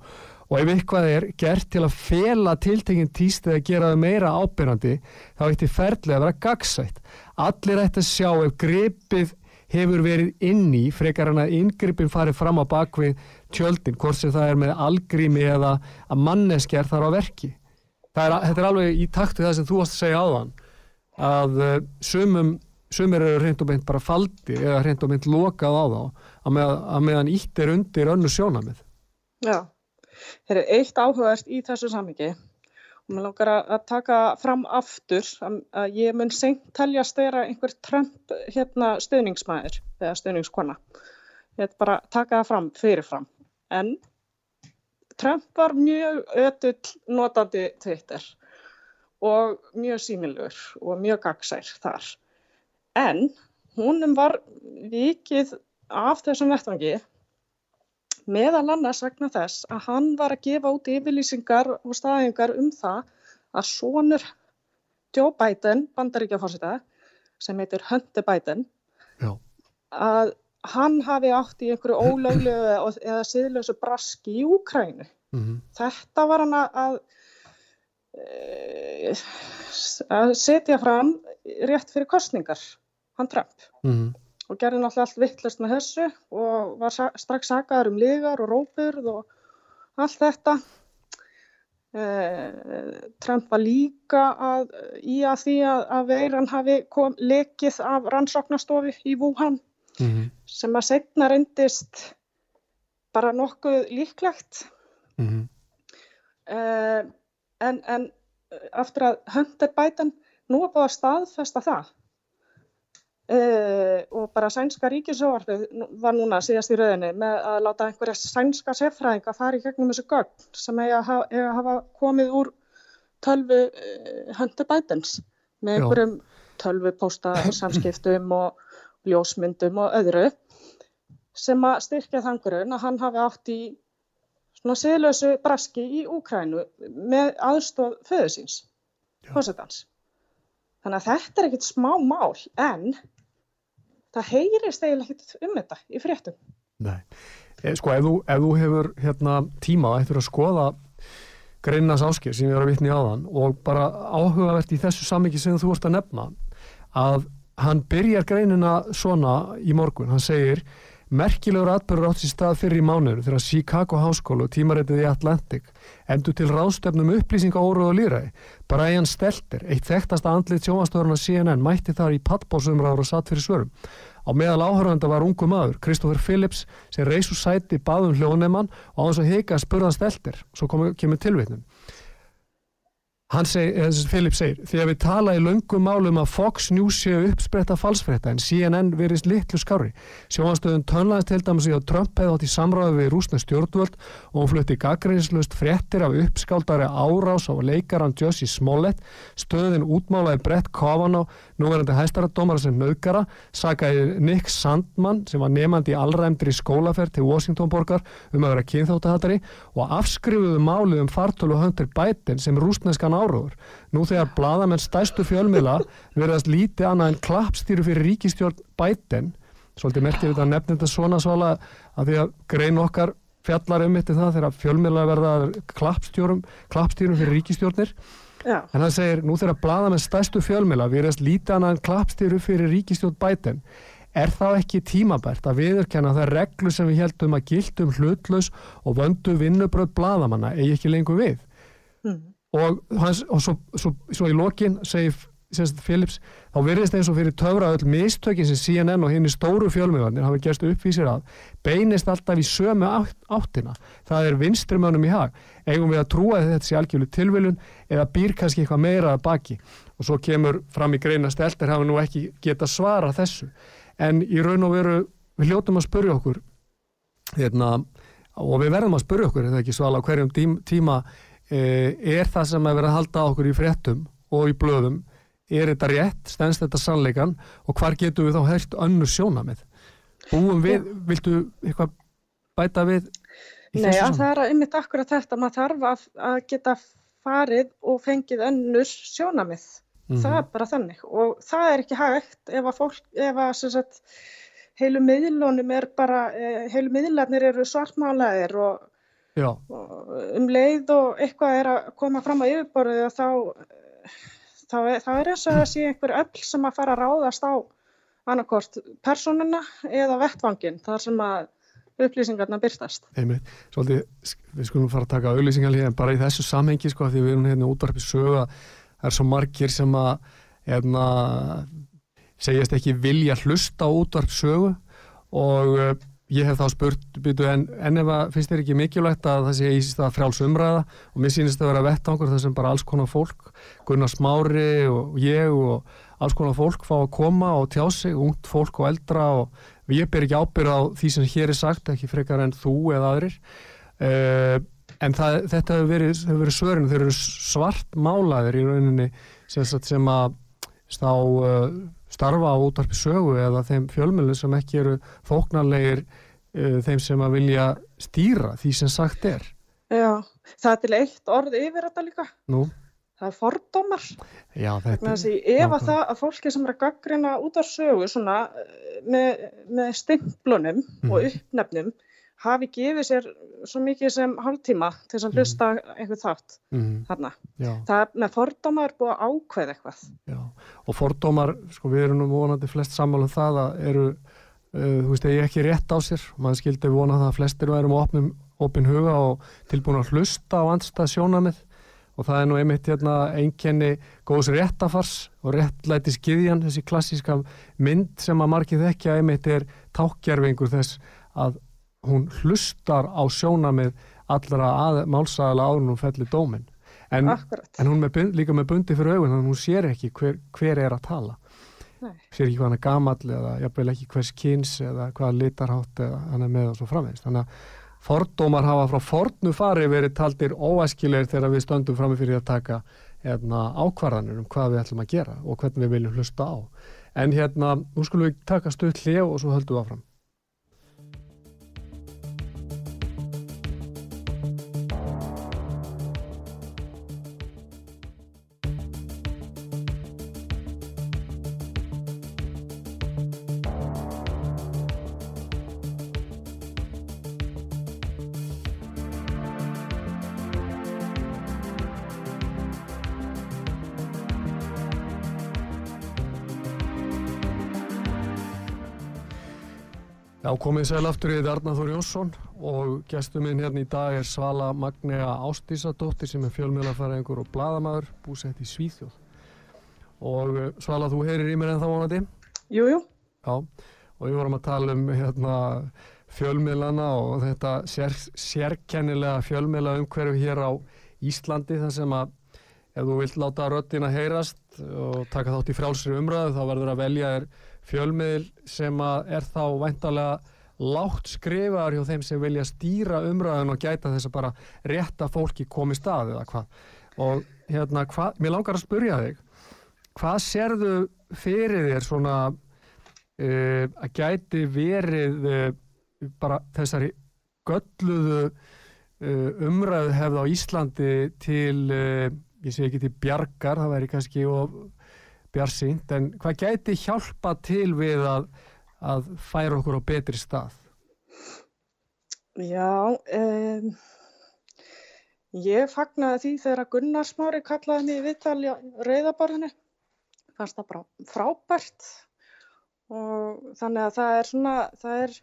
Og ef eitthvað er gert til að fela tiltekinn týst eða gera þau meira ábyrgandi þá ætti ferðlega að vera gagsætt allir ætti að sjá ef gripið hefur verið inni frekar hann að inngripin farið fram á bakvið tjöldin, hvort sem það er með algrími eða að manneskjar þar á verki. Er, þetta er alveg í taktu það sem þú varst að segja áðan að uh, sumum sumir eru hreint og meint bara faldi eða hreint og meint lokað á þá að, með, að meðan ítt er undir önnu sjónamið Já, þeir eru eitt áhugast í þessu samviki og mér langar að taka fram aftur að ég mun senkt telja að stera einhver Trump hérna stöðningsmæður eða stöðningskonna ég ætla bara að taka það fram fyrirfram. En Trump var mjög ötull notandi Twitter og mjög símilur og mjög gagsær þar. En húnum var vikið af þessum vettvangi meðal annars vegna þess að hann var að gefa út yfirlýsingar og staðingar um það að sonur Joe Biden, bandaríkjafórsita sem heitir Hunter Biden Já. að hann hafi átt í einhverju ólöglegu eða siðlösu braski í Úkrænu mm -hmm. þetta var hann að eh, að setja fram rétt fyrir kostningar hann Trump mm -hmm og gerði náttúrulega allt vittlust með þessu og var strax sagaður um ligar og rópurð og allt þetta. Eh, Trump var líka að, í að því að, að veiran hafi kom, lekið af rannsóknastofi í Wuhan mm -hmm. sem að segna reyndist bara nokkuð líklegt. Mm -hmm. eh, en, en aftur að Hunter Biden nú er búin að staðfesta það Uh, og bara sænska ríkisjóvarfið var núna síðast í rauninni með að láta einhverja sænska seffræðinga fara í gegnum þessu gögn sem eiga að hafa, komið úr tölvu uh, Hunter Bidens með einhverjum tölvu posta samskiptum og ljósmyndum og öðru sem að styrkja þangurinn að hann hafi átt í svona siðlösu braski í Úkrænu með aðstof föðusins, hósetans. Þannig að þetta er ekkert smá mál en það heyrist eiginlega ekkert um þetta í fréttum. Nei, e, sko ef þú, ef þú hefur hérna, tíma eftir að skoða Greinas áskil sem ég var að vitna í áðan og bara áhugavert í þessu sammyggi sem þú vorst að nefna að hann byrjar greinina svona í morgun, hann segir Merkilegur atbyrgur átt sér stað fyrir í mánuður þegar Chicago Háskólu og tímaréttið í Atlantic endur til ráðstöfnum upplýsinga óruð og líraði. Brian Stelter, eitt þekktasta andlið sjónvastöðurna CNN, mætti þar í pattbósumráður og satt fyrir svörum. Á meðal áhörðanda var ungu maður, Christopher Phillips, sem reysu sæti baðum hljóðneimann og á þess að heika að spurða Stelter, svo komu, kemur tilvitnum. Hann segir, Filip segir, þegar við tala í löngum málum að Fox News séu uppspretta falsfrétta en CNN verist litlu skári. Sjóanstöðun tönlaðist til dæmis í að Trump hefði átt í samráðu við rúsna stjórnvöld og hún flutti gaggrinslust fréttir af uppskáldari árás á leikaran Jussi Smollett. Stöðin útmálaði Brett Kavanaugh, núverandi hæstaradómara sem nöðgara, sagaði Nick Sandman sem var nefandi í allræmdri skólaferð til Washingtonborgar um að vera kynþáttahattari og afskrifuðu málið um fartölu Hunter Biden sem rúsneskan áróður. Nú þegar bladamenn stæstu fjölmiðla verðast lítið annað en klappstýru fyrir ríkistjórn Biden, svolítið merkir þetta nefnir svona svala að því að grein okkar fjallar um þetta það þegar fjölmiðla verða klappstýrum, fyrir ríkistjórnir. Já. En það segir, nú þegar bladamenn stæstu fjölmiðla verðast lítið annað en klappstýru fyrir ríkistjórn Biden, er þá ekki tímabært að viðurkenna það reglu sem við heldum að gildum hlutlaus og vöndu vinnubröð bladamanna eigi ekki lengur við? Mm og, hans, og svo, svo, svo í lokin segir Philips, þá verðist eins og fyrir töfra öll mistökin sem CNN og hinn í stóru fjölmiðvarnir hafa gerst uppvísir að beinist alltaf í sömu áttina. Það er vinstrimönum í hag. Eigum við að trúa þetta sé algjörlu tilviljun eða býr kannski eitthvað meira að baki? Og svo kemur fram í greina steltir hafa nú ekki geta svara þessu. En í raun og veru við hljóttum að spurja okkur hérna, og við verðum að spurja okkur, þetta ekki svala hverjum tíma er það sem að vera að halda okkur í fréttum og í blöðum er þetta rétt, stennst þetta sannleikan og hvar getur við þá hægt önnur sjóna með búum við, Já. viltu eitthvað bæta við Nei, að það er ymmit akkurat þetta. Maður þarf að, að geta farið og fengið önnur sjónamið mm -hmm. það er bara þannig. Og það er ekki hægt ef að fólk ef að sagt, heilu miðlunum er bara eh, heilu miðlarnir eru svartmálaðir og um leið og eitthvað er að koma fram á yfirborðu og þá, þá, þá er þess að það sé einhver öll sem að fara að ráðast á annarkort personuna eða vettvangin þar sem að upplýsingarna byrtast. Svolítið, við skulum fara að taka auðlýsingar en bara í þessu samhengi sko því við erum hérna útvarpið söga það er svo margir sem að hefna, segjast ekki vilja hlusta á útvarpið sögu og Ég hef þá spurt, byrju, en, en ef að finnst þér ekki mikilvægt að það sé í það frjáls umræða og mér sýnist að vera vettangur þar sem bara alls konar fólk, Gunnar Smári og ég og alls konar fólk fá að koma og tjá sig, ungt fólk og eldra og ég ber ekki ábyrð á því sem hér er sagt, ekki frekar en þú eða aðrir. Uh, en það, þetta hefur verið, verið svörinu, þeir eru svart málaðir í rauninni sem, sem að stá... Uh, starfa á útvarpi sögu eða þeim fjölmjölu sem ekki eru þóknarlegir uh, þeim sem að vilja stýra því sem sagt er. Já, það er til eitt orð yfir þetta líka. Nú? Það er fordómar. Já, þetta er... Ef að það að fólki sem er að gaggrina út af sögu svona eh, með, með stimplunum mm. og uppnefnum hafi gefið sér svo mikið sem hálftíma til að mhm. hlusta einhvern þátt mm. þarna. Það með fordóma er búið að ákveða eitthvað. Já, og fordómar, sko við erum nú vonandi flest sammála um það að eru, uh, þú veist, ég ekki rétt á sér, maður skildi vona það að flestir værum opnum, opin huga og tilbúin að hlusta á andstað sjónamið og það er nú einmitt hérna einkenni góðs réttafars og réttlæti skiðjan, þessi klassíska mynd sem að margið ekki að einmitt er tákjærfingur þess að hún hlustar á sjónamið allra að, málsagala áður hún fellir dómin en, en hún með, líka með bundi fyrir augun þannig að hún sér ekki hver, hver er að tala. Nei. sér ekki hvað hann er gamall eða jafnvel ekki hvers kynns eða hvaða litarhátt eða hann er með og svo framvegist þannig að fordómar hafa frá fornu fari verið taldir óæskilegir þegar við stöndum fram fyrir að taka hérna, ákvarðanir um hvað við ætlum að gera og hvernig við viljum hlusta á. En hérna, nú skulum við taka stuð hlið og svo höldum við áfram Já, komið sæl aftur í þetta Arnáður Jónsson og gestur minn hérna í dag er Svala Magnea Ástísadóttir sem er fjölmjölafæraðingur og bladamæður búsett í Svíþjóð. Og eh, Svala, þú heyrir í mér en þá vonandi? Jújú. Já, og við vorum að tala um hérna, fjölmjölana og þetta sér, sérkennilega fjölmjöla umhverju hér á Íslandi þar sem að ef þú vilt láta röddina heyrast og taka þátt í frjálsri umræðu þá verður að velja þér fjölmiðil sem er þá væntalega látt skrifaðar hjá þeim sem vilja stýra umræðun og gæta þess að bara rétta fólki komi stað eða hvað. Og hérna, hva, mér langar að spurja þig hvað sérðu fyrir þér svona uh, að gæti verið uh, bara þessari gölluðu uh, umræðu hefð á Íslandi til ég sé ekki til bjargar, það væri kannski bjarsýnt, en hvað gæti hjálpa til við að, að færa okkur á betri stað? Já, um, ég fagnaði því þegar Gunnar Smári kallaði mig viðtali á reyðabarðinu, fannst það frábært og þannig að það er svona, það er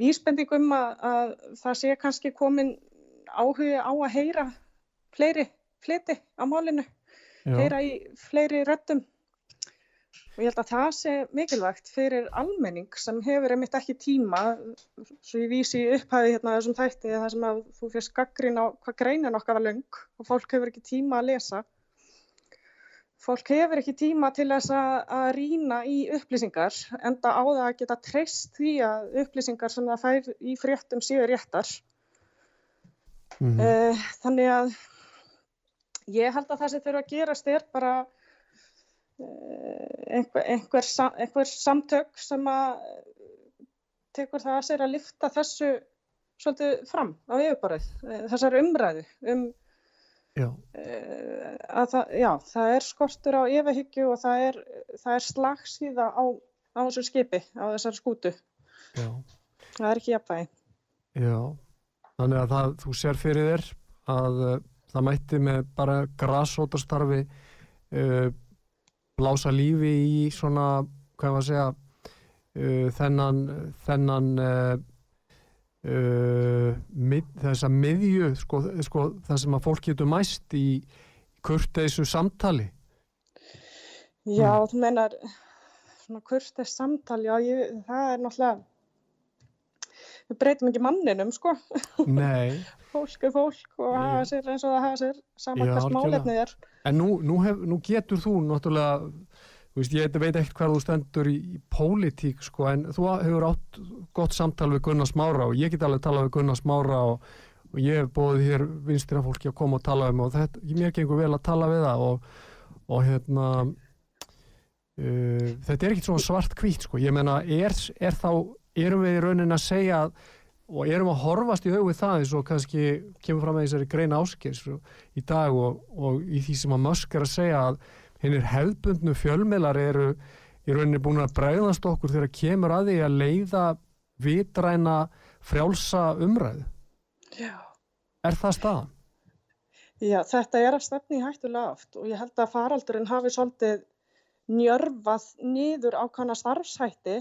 vísbendingum að, að það sé kannski komin áhuga á að heyra fleiri fliti á málinu, Já. heyra í fleiri röttum og ég held að það sé mikilvægt fyrir almenning sem hefur einmitt ekki tíma svo ég vísi upphæði hérna þessum þætti það sem að þú fyrst gaggrín á hvað greinin okkar var lung og fólk hefur ekki tíma að lesa fólk hefur ekki tíma til þess að, að rína í upplýsingar enda á það að geta treyst því að upplýsingar sem það fær í fréttum séu réttar Mm -hmm. uh, þannig að ég held að það sem þurfa að gerast er bara uh, einhver, einhver, einhver samtök sem að tekur það að sér að lifta þessu svolítið fram á yfirborðið, uh, þessar umræðu um að það, já, það er skortur á yfirhyggju og það er, það er slagsíða á, á þessu skipi, á þessar skútu. Já. Það er ekki jafnvægi. Já. Þannig að það, þú sér fyrir þér að það mætti með bara græsótastarfi uh, blása lífi í svona, hvað að segja, uh, þennan, þennan uh, mið, þessa miðju, sko, sko, það sem að fólk getur mæst í kurteisu samtali. Já, mm. þú menar, svona kurteis samtali, já, ég, það er náttúrulega við breytum ekki manninum sko. Fólk er fólk og hafa sér eins og það hafa sér. Saman hvers málefnið er. En nú, nú, hef, nú getur þú náttúrulega Veist, ég veit ekkert hvað þú stendur í, í pólitík sko, en þú hefur átt gott samtal við Gunnar Smára og ég get alveg talað við Gunnar Smára og, og ég hef bóðið hér vinstina fólki að koma og tala um og þetta, mér gengur vel að tala við það og, og hérna uh, þetta er ekkert svona svart kvít sko, ég menna er, er þá erum við í raunin að segja og erum að horfast í auðvið það eins og kannski kemur fram með þessari greina áskils í dag og, og í því sem að Musk er að segja að hennir hefðbundnu fjölmiðlar eru í rauninni búin að bregðast okkur þegar kemur að því að leiða vitræna frjálsa umræðu Já. Er það staðan? Já, þetta er að stefni hættulega oft og ég held að faraldurinn hafi svolítið njörfað nýður ákvæmna starfshætti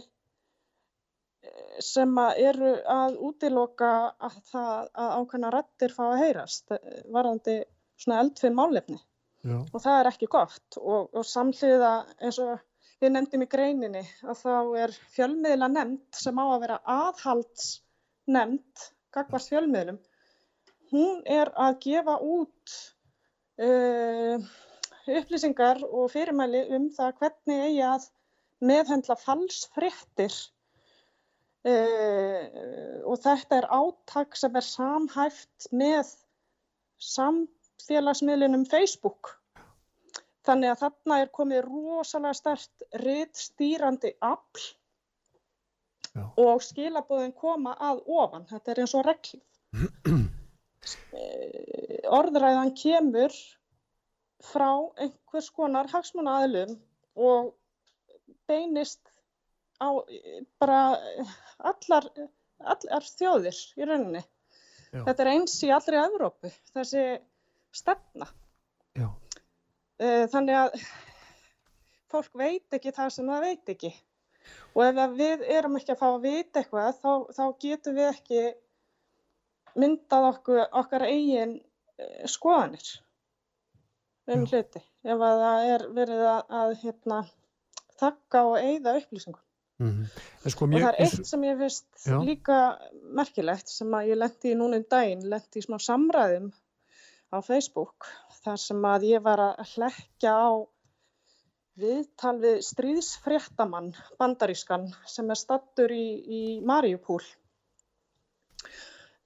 sem að eru að útiloka að, það, að ákveðna rættir fá að heyrast varðandi svona eldfið málefni Já. og það er ekki gott og, og samhliða eins og við nefndum í greininni að þá er fjölmiðla nefnd sem á að vera aðhalds nefnd, gagvart fjölmiðlum hún er að gefa út uh, upplýsingar og fyrirmæli um það hvernig eigi að meðhendla falsfrettir Uh, og þetta er áttak sem er samhæft með samfélagsmiðlunum Facebook. Þannig að þarna er komið rosalega stert riðstýrandi afl Já. og skilabóðin koma að ofan, þetta er eins og reglið uh, orðræðan kemur frá einhvers konar hagsmuna aðlum og beinist á bara allar, allar þjóðir í rauninni. Já. Þetta er eins í allri Evrópu, þessi stefna. Já. Eh, þannig að fólk veit ekki það sem það veit ekki. Og ef við erum ekki að fá að vita eitthvað, þá, þá getum við ekki myndað okkur, okkar eigin eh, skoðanir um hluti. Ef það er verið að, að hérna, þakka og eigða upplýsingum. Mm -hmm. sko, og það er eitt sem ég finnst líka merkilegt sem að ég lendi í núna um daginn, lendi í smá samræðum á Facebook þar sem að ég var að hlekja á viðtal við stríðsfréttamann bandarískan sem er stattur í, í Mariupól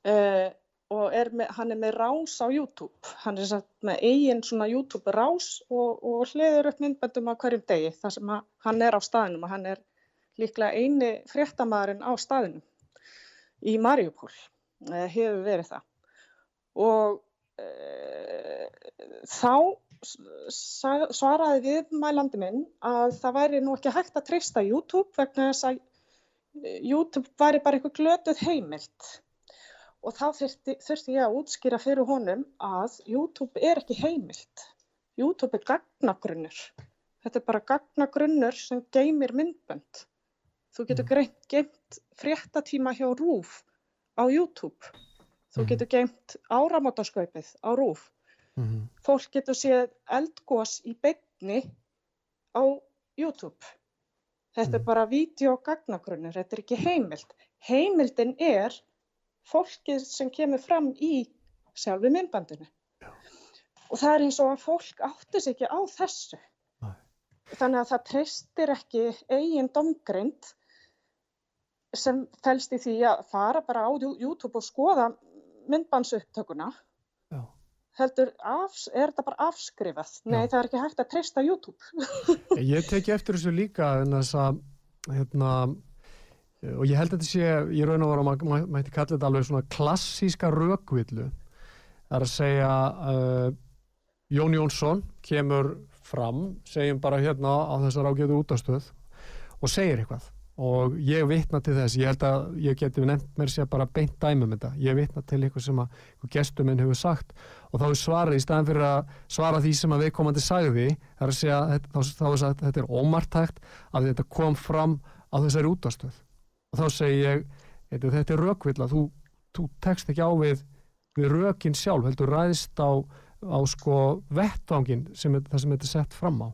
uh, og er með, hann er með rás á YouTube. Hann er satt með eigin svona YouTube rás og, og hliður upp myndböndum á hverjum degi þar sem hann er á staðinum og hann er líklega eini fréttamaðurinn á staðinum í Mariupól, uh, hefur verið það. Og uh, þá svaraði viðmælandi minn að það væri nú ekki hægt að treysta YouTube vegna þess að YouTube væri bara eitthvað glötuð heimilt og þá þurfti, þurfti ég að útskýra fyrir honum að YouTube er ekki heimilt. YouTube er gagnagrunnur. Þetta er bara gagnagrunnur sem geymir myndbönd. Þú getur greimt, geimt fréttatíma hjá RÚF á YouTube. Þú getur geimt áramótaskaupið á RÚF Mm -hmm. Fólk getur séð eldgós í beigni á YouTube. Þetta er mhm. bara videogagnagrunnir, þetta er ekki heimild. Heimildin er fólkið sem kemur fram í sjálfu myndbandinu. Já. Og það er eins og að fólk áttis ekki á þessu. Nei. Þannig að það treystir ekki eigin domgrind sem fælst í því að fara bara á YouTube og skoða myndbansupptökuna heldur, afs, er þetta bara afskrifað? Nei, Já. það er ekki hægt að treysta YouTube. ég teki eftir þessu líka en þess að, hérna, og ég held að þetta sé, ég raun og var að maður mætti kalla þetta alveg svona klassíska rökvillu. Það er að segja, uh, Jón Jónsson kemur fram, segjum bara hérna á þessar ágætu útastöð og segir eitthvað og ég vitna til þess, ég held að ég geti nefnt mér sér bara beint dæmum þetta, ég vitna til eitthvað sem að gestur minn hefur sagt og þá er svarið í staðan fyrir að svara því sem að viðkomandi sagði, það er að segja þá, er sagt, þetta er ómartægt að þetta kom fram á þessari útastöð og þá segi ég þetta er rökvill að þú, þú tekst ekki á við, við rökin sjálf heldur ræðist á, á sko vettvangin sem það sem þetta er sett fram á.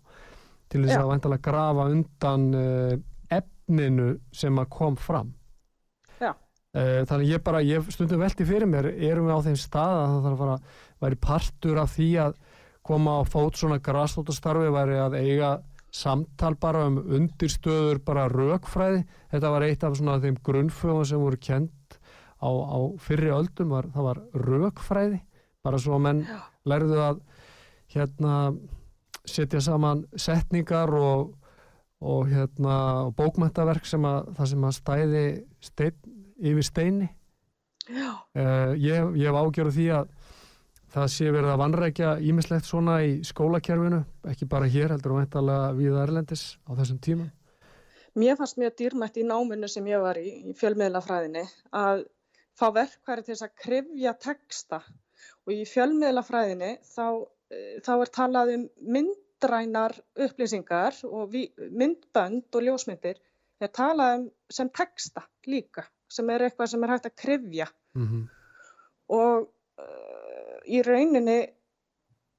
Til þess Já. að vantalega grafa undan uh, efninu sem að kom fram. Já. Eh, þannig ég bara, ég stundum veldi fyrir mér erum við á þeim stað að það þarf að fara væri partur af því að koma á fót svona græstóttastarfi væri að eiga samtal bara um undirstöður bara rökfræði? Þetta var eitt af svona þeim grunnfögum sem voru kent á, á fyrri öldum var, það var rökfræði. Bara svo að menn lærðu að hérna setja saman setningar og og hérna og bókmæntaverk sem að það sem að stæði stein, yfir steini. Uh, ég, ég hef ágjörð því að það sé verið að vanrækja ímislegt svona í skólakerfinu ekki bara hér heldur og meintalega við Erlendis á þessum tíma Mér fannst mjög dýrmætt í náminu sem ég var í, í fjölmiðlafræðinni að fá verkværi til þess að krifja texta. Og í fjölmiðlafræðinni þá, eh, þá er talað um mynd myndrænar upplýsingar og myndbönd og ljósmyndir er talað um sem texta líka sem er eitthvað sem er hægt að krifja mm -hmm. og uh, í rauninni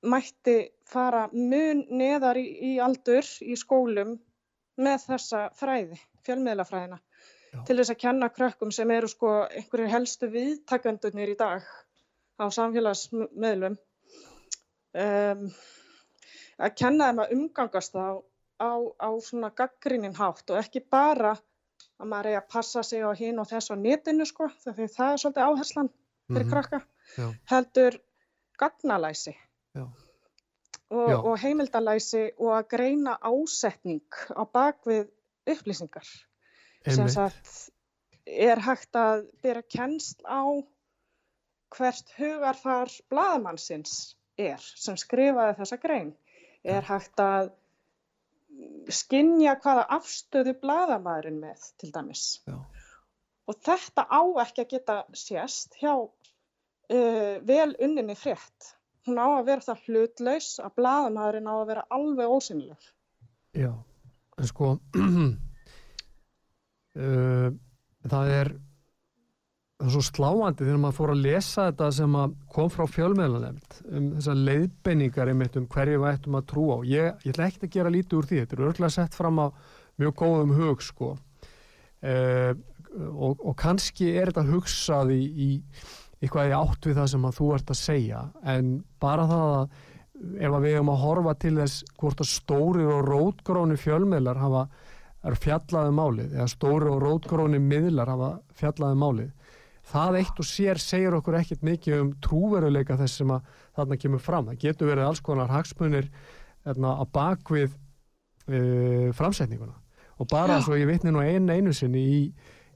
mætti fara mun neðar í, í aldur í skólum með þessa fræði, fjölmiðlafræðina Já. til þess að kenna krökkum sem eru sko einhverju helstu viðtakandunir í dag á samfélagsmiðlum um, að kenna þeim að umgangast þá á, á svona gaggrínin hátt og ekki bara að maður er að passa sig á hinn og þess á netinu sko, því það er svolítið áherslan fyrir mm -hmm. krakka, Já. heldur gagnalæsi. Og, og heimildalæsi og að greina ásetning á bakvið upplýsingar. Sem sagt er hægt að byrja kennsl á hvert hugarfar bladamannsins er sem skrifaði þessa grein er hægt að skinja hvaða afstöðu bladamæðurinn með til dæmis? Já. og þetta á ekki að geta sést hjá uh, vel unninni frétt. Hún á að vera það hlutlaus að bladamæðurinn á að vera alveg ósynileg Já, en sko uh, það er það er svo sláandi þegar maður fór að lesa þetta sem kom frá fjölmeðlanemnd um þessar leiðbenningar um hverju við ættum að trúa á. Ég, ég ætla ekki að gera lítið úr því, þetta er örgulega sett fram á mjög góðum hug sko. Eh, og, og kannski er þetta hugsað í, í, eitthvað í átt við það sem þú ert að segja. En bara það að ef að við hefum að horfa til þess hvort að stóri og rótgróni fjölmiðlar hafa fjallaði um málið eða stóri og rótgróni miðlar hafa fjallaði um málið það eitt og sér segir okkur ekkert mikið um trúveruleika þess sem að þarna kemur fram. Það getur verið alls konar hagsmunir erna, að bakvið uh, framsetninguna og bara Já. svo ég vitni nú einu einu sinni í,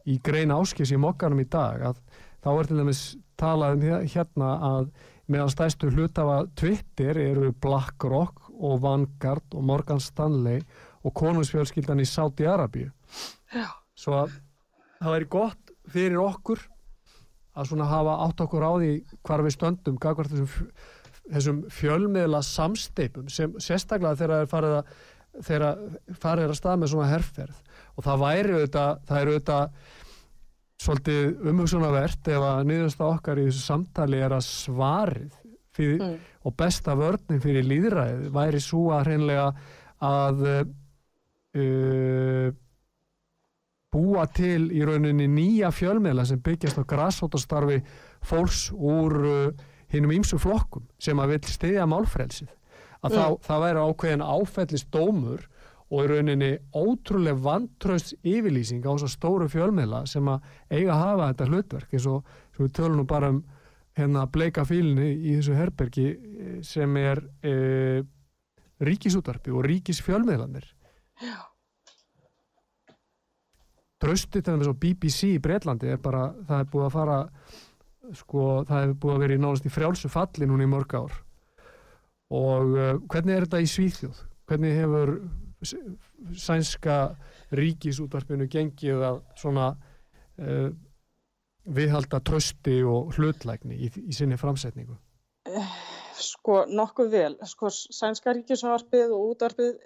í grein áskis í mokkanum í dag að þá er til dæmis talað um hérna að meðan stæstu hlutafa Twitter eru BlackRock og Vanguard og Morgan Stanley og konungsfjölskyldan í Sáti-Arabíu svo að það væri gott fyrir okkur að svona hafa átt okkur á því hvar við stöndum þessum, þessum fjölmiðla samsteipum sem sérstaklega þegar það er farið að þegar farið er að stað með svona herrferð og það væri auðvitað, það eru auðvitað svolítið umhugsunavert ef að niðursta okkar í þessu samtali er að svarið fyrir, mm. og besta vörnum fyrir líðræðið væri svo að hreinlega að uh, búa til í rauninni nýja fjölmiðla sem byggjast á græsótastarfi fólks úr uh, hinnum ímsu flokkum sem að vil stiðja málfrelsið. Að mm. þá, það væri ákveðin áfællist dómur og í rauninni ótrúlega vantraust yfirlýsing á þess að stóru fjölmiðla sem að eiga að hafa þetta hlutverk eins og við tölum nú bara um hérna bleika fílinni í þessu herbergi eh, sem er e, ríkisútvarpi og ríkisfjölmiðlanir Já Tröstið til þess að BBC í Breitlandi er bara, það er búið að fara sko, það er búið að vera í nánast í frjálsu falli núna í mörg ár og uh, hvernig er þetta í Svíþjóð? Hvernig hefur sænska ríkisútvarpinu gengið að svona uh, viðhalda trösti og hlutlækni í, í sinni framsetningu? Sko nokkuð vel. Sko sænska ríkisútvarpið og útvarpið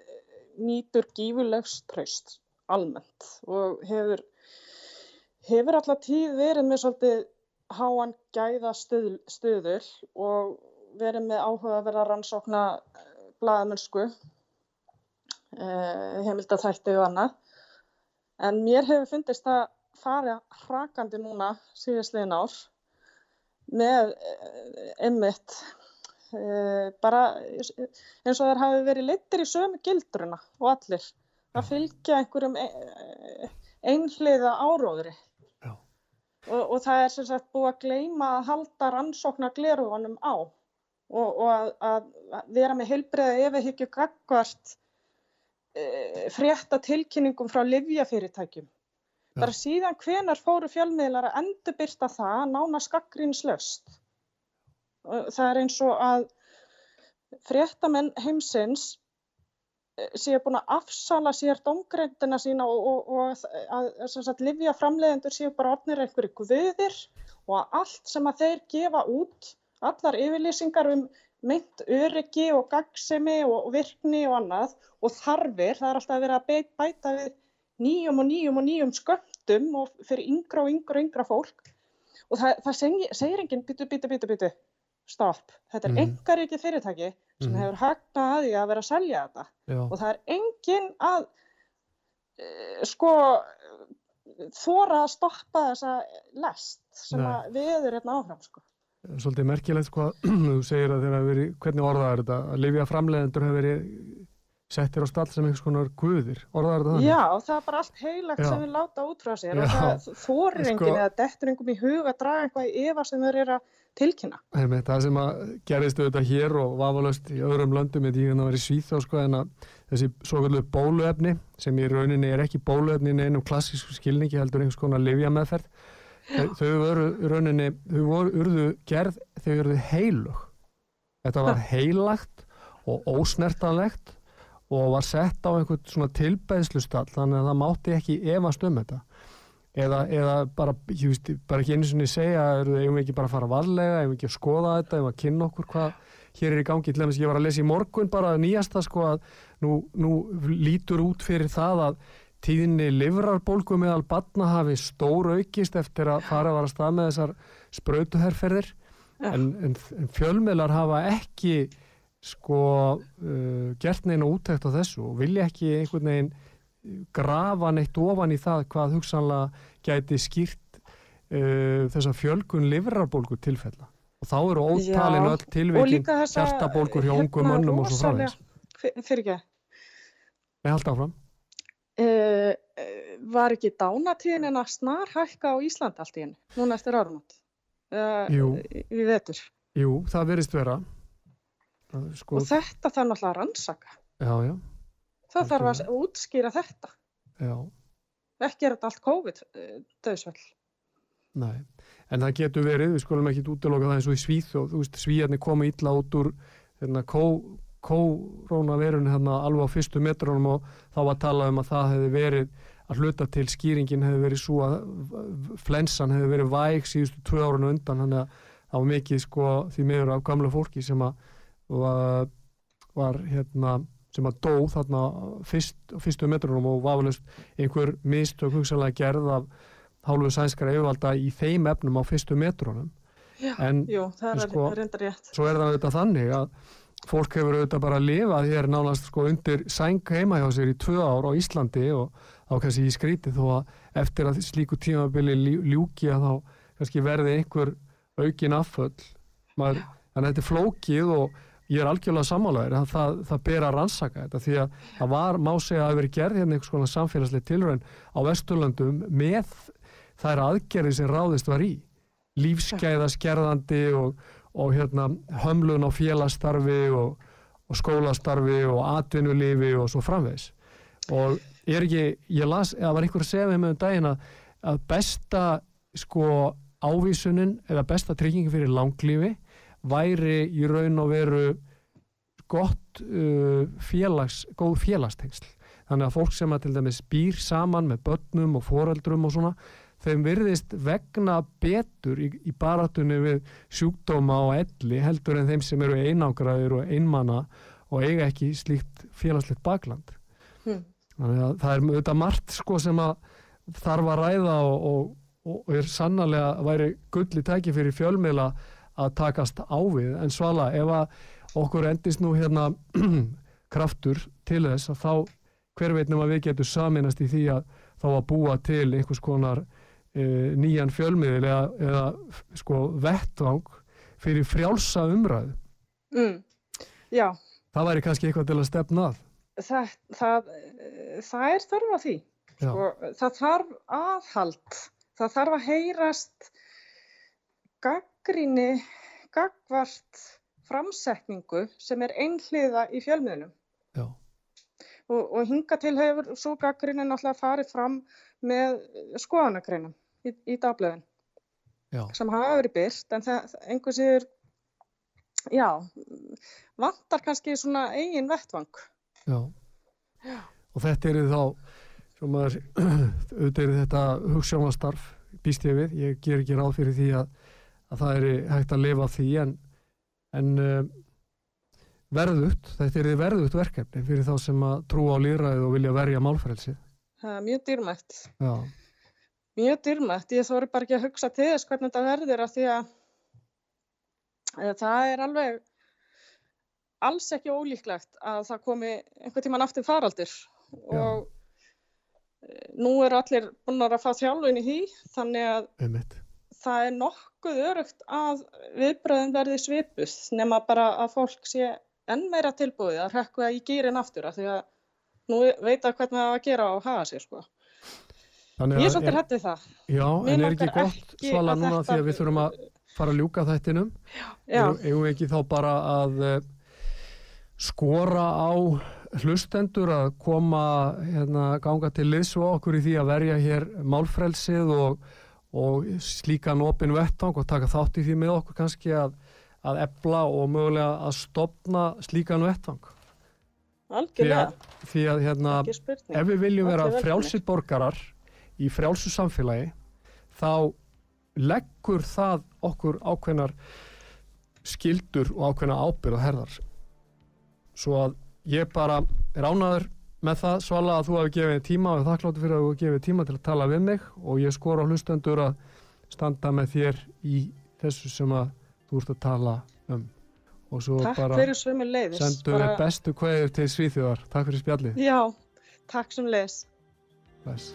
nýtur gífurlegs tröst almennt og hefur hefur alltaf tíð verið með svolítið háan gæða stöð, stöðul og verið með áhuga að vera rannsókna bladamennsku eh, heimildathætti og annað. En mér hefur fundist að fara hrakandi núna síðastliðin ár með emmitt eh, eh, bara eins og þær hafi verið leittir í sömu gildruna og allir að fylgja einhverjum einhliða áróðri og, og það er sem sagt búið að gleima að halda rannsóknar gleruðunum á og, og að, að vera með heilbreiða efihyggju gagvart e, frétta tilkynningum frá livjafyrirtækjum. Ja. Bara síðan hvenar fóru fjölmiðlar að endurbyrsta það nána skakgrínslöst. Það er eins og að fréttamenn heimsins e, séu búin að afsala sér domgreyndina sína og, og, og að, að livja framleiðendur séu bara orðnir einhverju guðir og að allt sem að þeir gefa út allar yfirlýsingar um meint öryggi og gagsemi og virkni og annað og þarfir, það er alltaf verið að bæta við nýjum og nýjum og nýjum sköndum og fyrir yngra og yngra og yngra fólk og það, það segir, segir enginn byttu, byttu, byttu, byttu, stopp, þetta er mm. engar ekki fyrirtæki sem mm. hefur hagnað að því að vera að selja þetta Já. og það er enginn að e, sko þóra að stoppa þessa lest sem við erum hérna áfram sko svolítið merkilegt hvað þú segir að þeirra verið, hvernig orðað er þetta að lifja framleiðendur hefur verið settir á stall sem einhvers konar guðir orðað er þetta þannig? Já, það er bara allt heilagt Já. sem við láta út frá sér Já. og það þorir enginn sko, eða dettur engum í hug að draga eitthvað í efa sem þeir eru að tilkynna. Það sem að gerist auðvitað hér og vafalöst í öðrum löndum er tíðan að vera í Svíþá sko en að þessi svo kallu bóluefni sem í rauninni er ekki bóluefni en einum klassísku skilningi heldur einhvers konar livja meðferð þau voru rauninni, þau voru urðu gerð, þau urðu heilug þetta var heilagt og ósnertanlegt og var sett á einhvern svona tilbeðslustall þannig að það mátti ekki efast um þetta eða, eða bara, ég veist, bara ekki einu sinni segja, eigum við ekki bara að fara varlega eigum við ekki að skoða þetta, eigum við að kynna okkur hvað hér er í gangi, til dæmis ég var að lesa í morgun bara nýjasta sko að nú, nú lítur út fyrir það að tíðinni livrarbólgu meðal batna hafi stór aukist eftir að fara að vara stað með þessar spröytuherrferðir ja. en, en, en fjölmiðlar hafa ekki sko uh, gert neina útækt á þessu og vilja ekki einhvern veginn grafa neitt ofan í það hvað hugsanlega gæti skýrt uh, þessa fjölgun livrarbólgu tilfella og þá eru ótalin Já, öll tilvikin hjartabólgur hjá ungum hérna, mönnum og svo framvegis Fyr- Fyrir ekki. Nei, halda áfram Uh, var ekki dánatíðin en að snar hækka á Íslandi allt í henni, núna eftir árumót? Uh, Jú. Við vetur. Jú, það verist vera Það, sko, Og þetta þarf náttúrulega að rannsaka. Já, já, Það þarf að útskýra þetta. já Ekki er þetta allt COVID uh, döðsvöld. Nei, en það getur verið, við skulum ekki útiloka það eins og í Svíþjóð, þú veist, Svíjarnir komu illa út úr hérna, kó, kórónaverunni hérna alveg á fyrstu metrunum og þá var talað um að það hefði verið að hluta til skýringin hefði verið svo að flensan hefði verið væg síðustu tvö árun undan, þannig að það var mikið sko því meður af gamla fólki sem að var, var hérna sem að dó þarna fyrst, fyrstu metrunum og vafalust einhver mistök hugsalega gerð af hálfu sænskara yfirvalda í þeim efnum á fyrstu metrunum. Já, en jú, það er sko- reyndar rétt. svo er það auðvitað þannig að fólk hefur auðvitað bara lifað hér nánast sko undir sæng heima hjá sér í tvö ár á Íslandi og þá kannski í skríti þó að eftir að slíku tímabili ljú- ljúki að þá kannski verði einhver aukin afföll. Maður, að þetta er flókið og ég er algjörlega sammálaður að það, það ber að rannsaka þetta því að það var má segja að það verið gerð hérna einhvers konar samfélagslega tilraun á Vesturlöndum með þær aðgerði sem ráðist var í. Lífsgæða skerðandi og, og hérna hömlun á félastarfi og, og skólastarfi og atvinnulífi og svo framvegs og er ekki, ég las, eða var einhver segja með um daginn að, besta sko ávísunin eða besta tryggingi fyrir langlífi væri í raun og veru gott uh, félags, góð félagstengsl þannig að fólk sem að til dæmis býr saman með börnum og foreldrum og svona þeim virðist vegna betur í, í baratunni við sjúkdóma og elli heldur en þeim sem eru einangraðir og einmana og eiga ekki slíkt félagslegt bakland Hm. þannig að það er auðvitað margt sko sem að þarf að ræða og, og, og er sannarlega væri gulli tæki fyrir fjölmiðla að takast á við. En svala ef að okkur endist nú hérna kraftur til þess að þá hver veitnum að við getum saminast í því að þá að búa til einhvers konar e, nýjan fjölmiðil eða, eða sko vettvang fyrir frjálsa umræðu? Mm. Já, það væri kannski eitthvað til að stefna að. Það, það, eh, það er þörf á því. Sko, það þarf aðhald, það þarf að heyrast gaggríni, gagvart framsetningu sem er einhliða í fjölmiðlum. Já. Og, og hinga til hefur svo gaggríni náttúrulega farið fram með skoðanagreinum í, í dagblöðin Já. sem hafa verið byrt en það einhver sér, já, vantar kannski svona eigin vettvang. Já. Og þetta er þá, auðvitað er þetta hugssjónastarf, býst ég við, ég ger ekki ráð fyrir því að, að það er hægt að lifa því en, en uh, verðugt, þetta er verðugt verkefni fyrir þá sem að trúa á líðræðið og vilja verja málfrelsið. Það er mjög dýrmætt. Já, Mjög dýrmætt. Ég þóri bara ekki að hugsa til þess hvernig þetta verður af því að eh, það er alveg alls ekki ólíklegt að það komi einhvern tíman aftur faraldur og eh, nú eru allir búin að fá þjálfun í því þannig að einmitt. Það er nokkuð örugt að viðbröðin verði svipuð nema bara að fólk sé enn meira tilbúið að hrekka í gýrin aftur af því að nú veit að hvernig það á að gera og hafa sér sko. Þannig Ég er að- svolítið hættið það. Já, Mig en er ekki gott ekki svala að núna því að við þurfum að fara að ljúka þættinum? Eigum við ekki þá bara að eh, skora á hlustendur að koma hérna, ganga til liðs og okkur í því að verja hér málfrelsið og, og slíkan opin vettvang og taka þátt í því með okkur kannski að, að ebla og mögulega að stopna slíkan vettvang. Því algjörlega, að, því að hérna, ef við viljum vera frjálsir borgarar í frjálsu samfélagi þá leggur það okkur ákveðnar skildur og ákveðna ábyrð og herðar. Svo að ég bara er ánaður með það svala að þú hafi gefið tíma og þakkláttur fyrir að þú hafi gefið tíma til að tala við mig og ég skora á hlustendur að standa með þér í þessu sem að þú ert að tala um og svo Takk bara sendum við bestu kveður til Svíþjóðar takk fyrir spjallið Já, takk sem leiðis. Bless.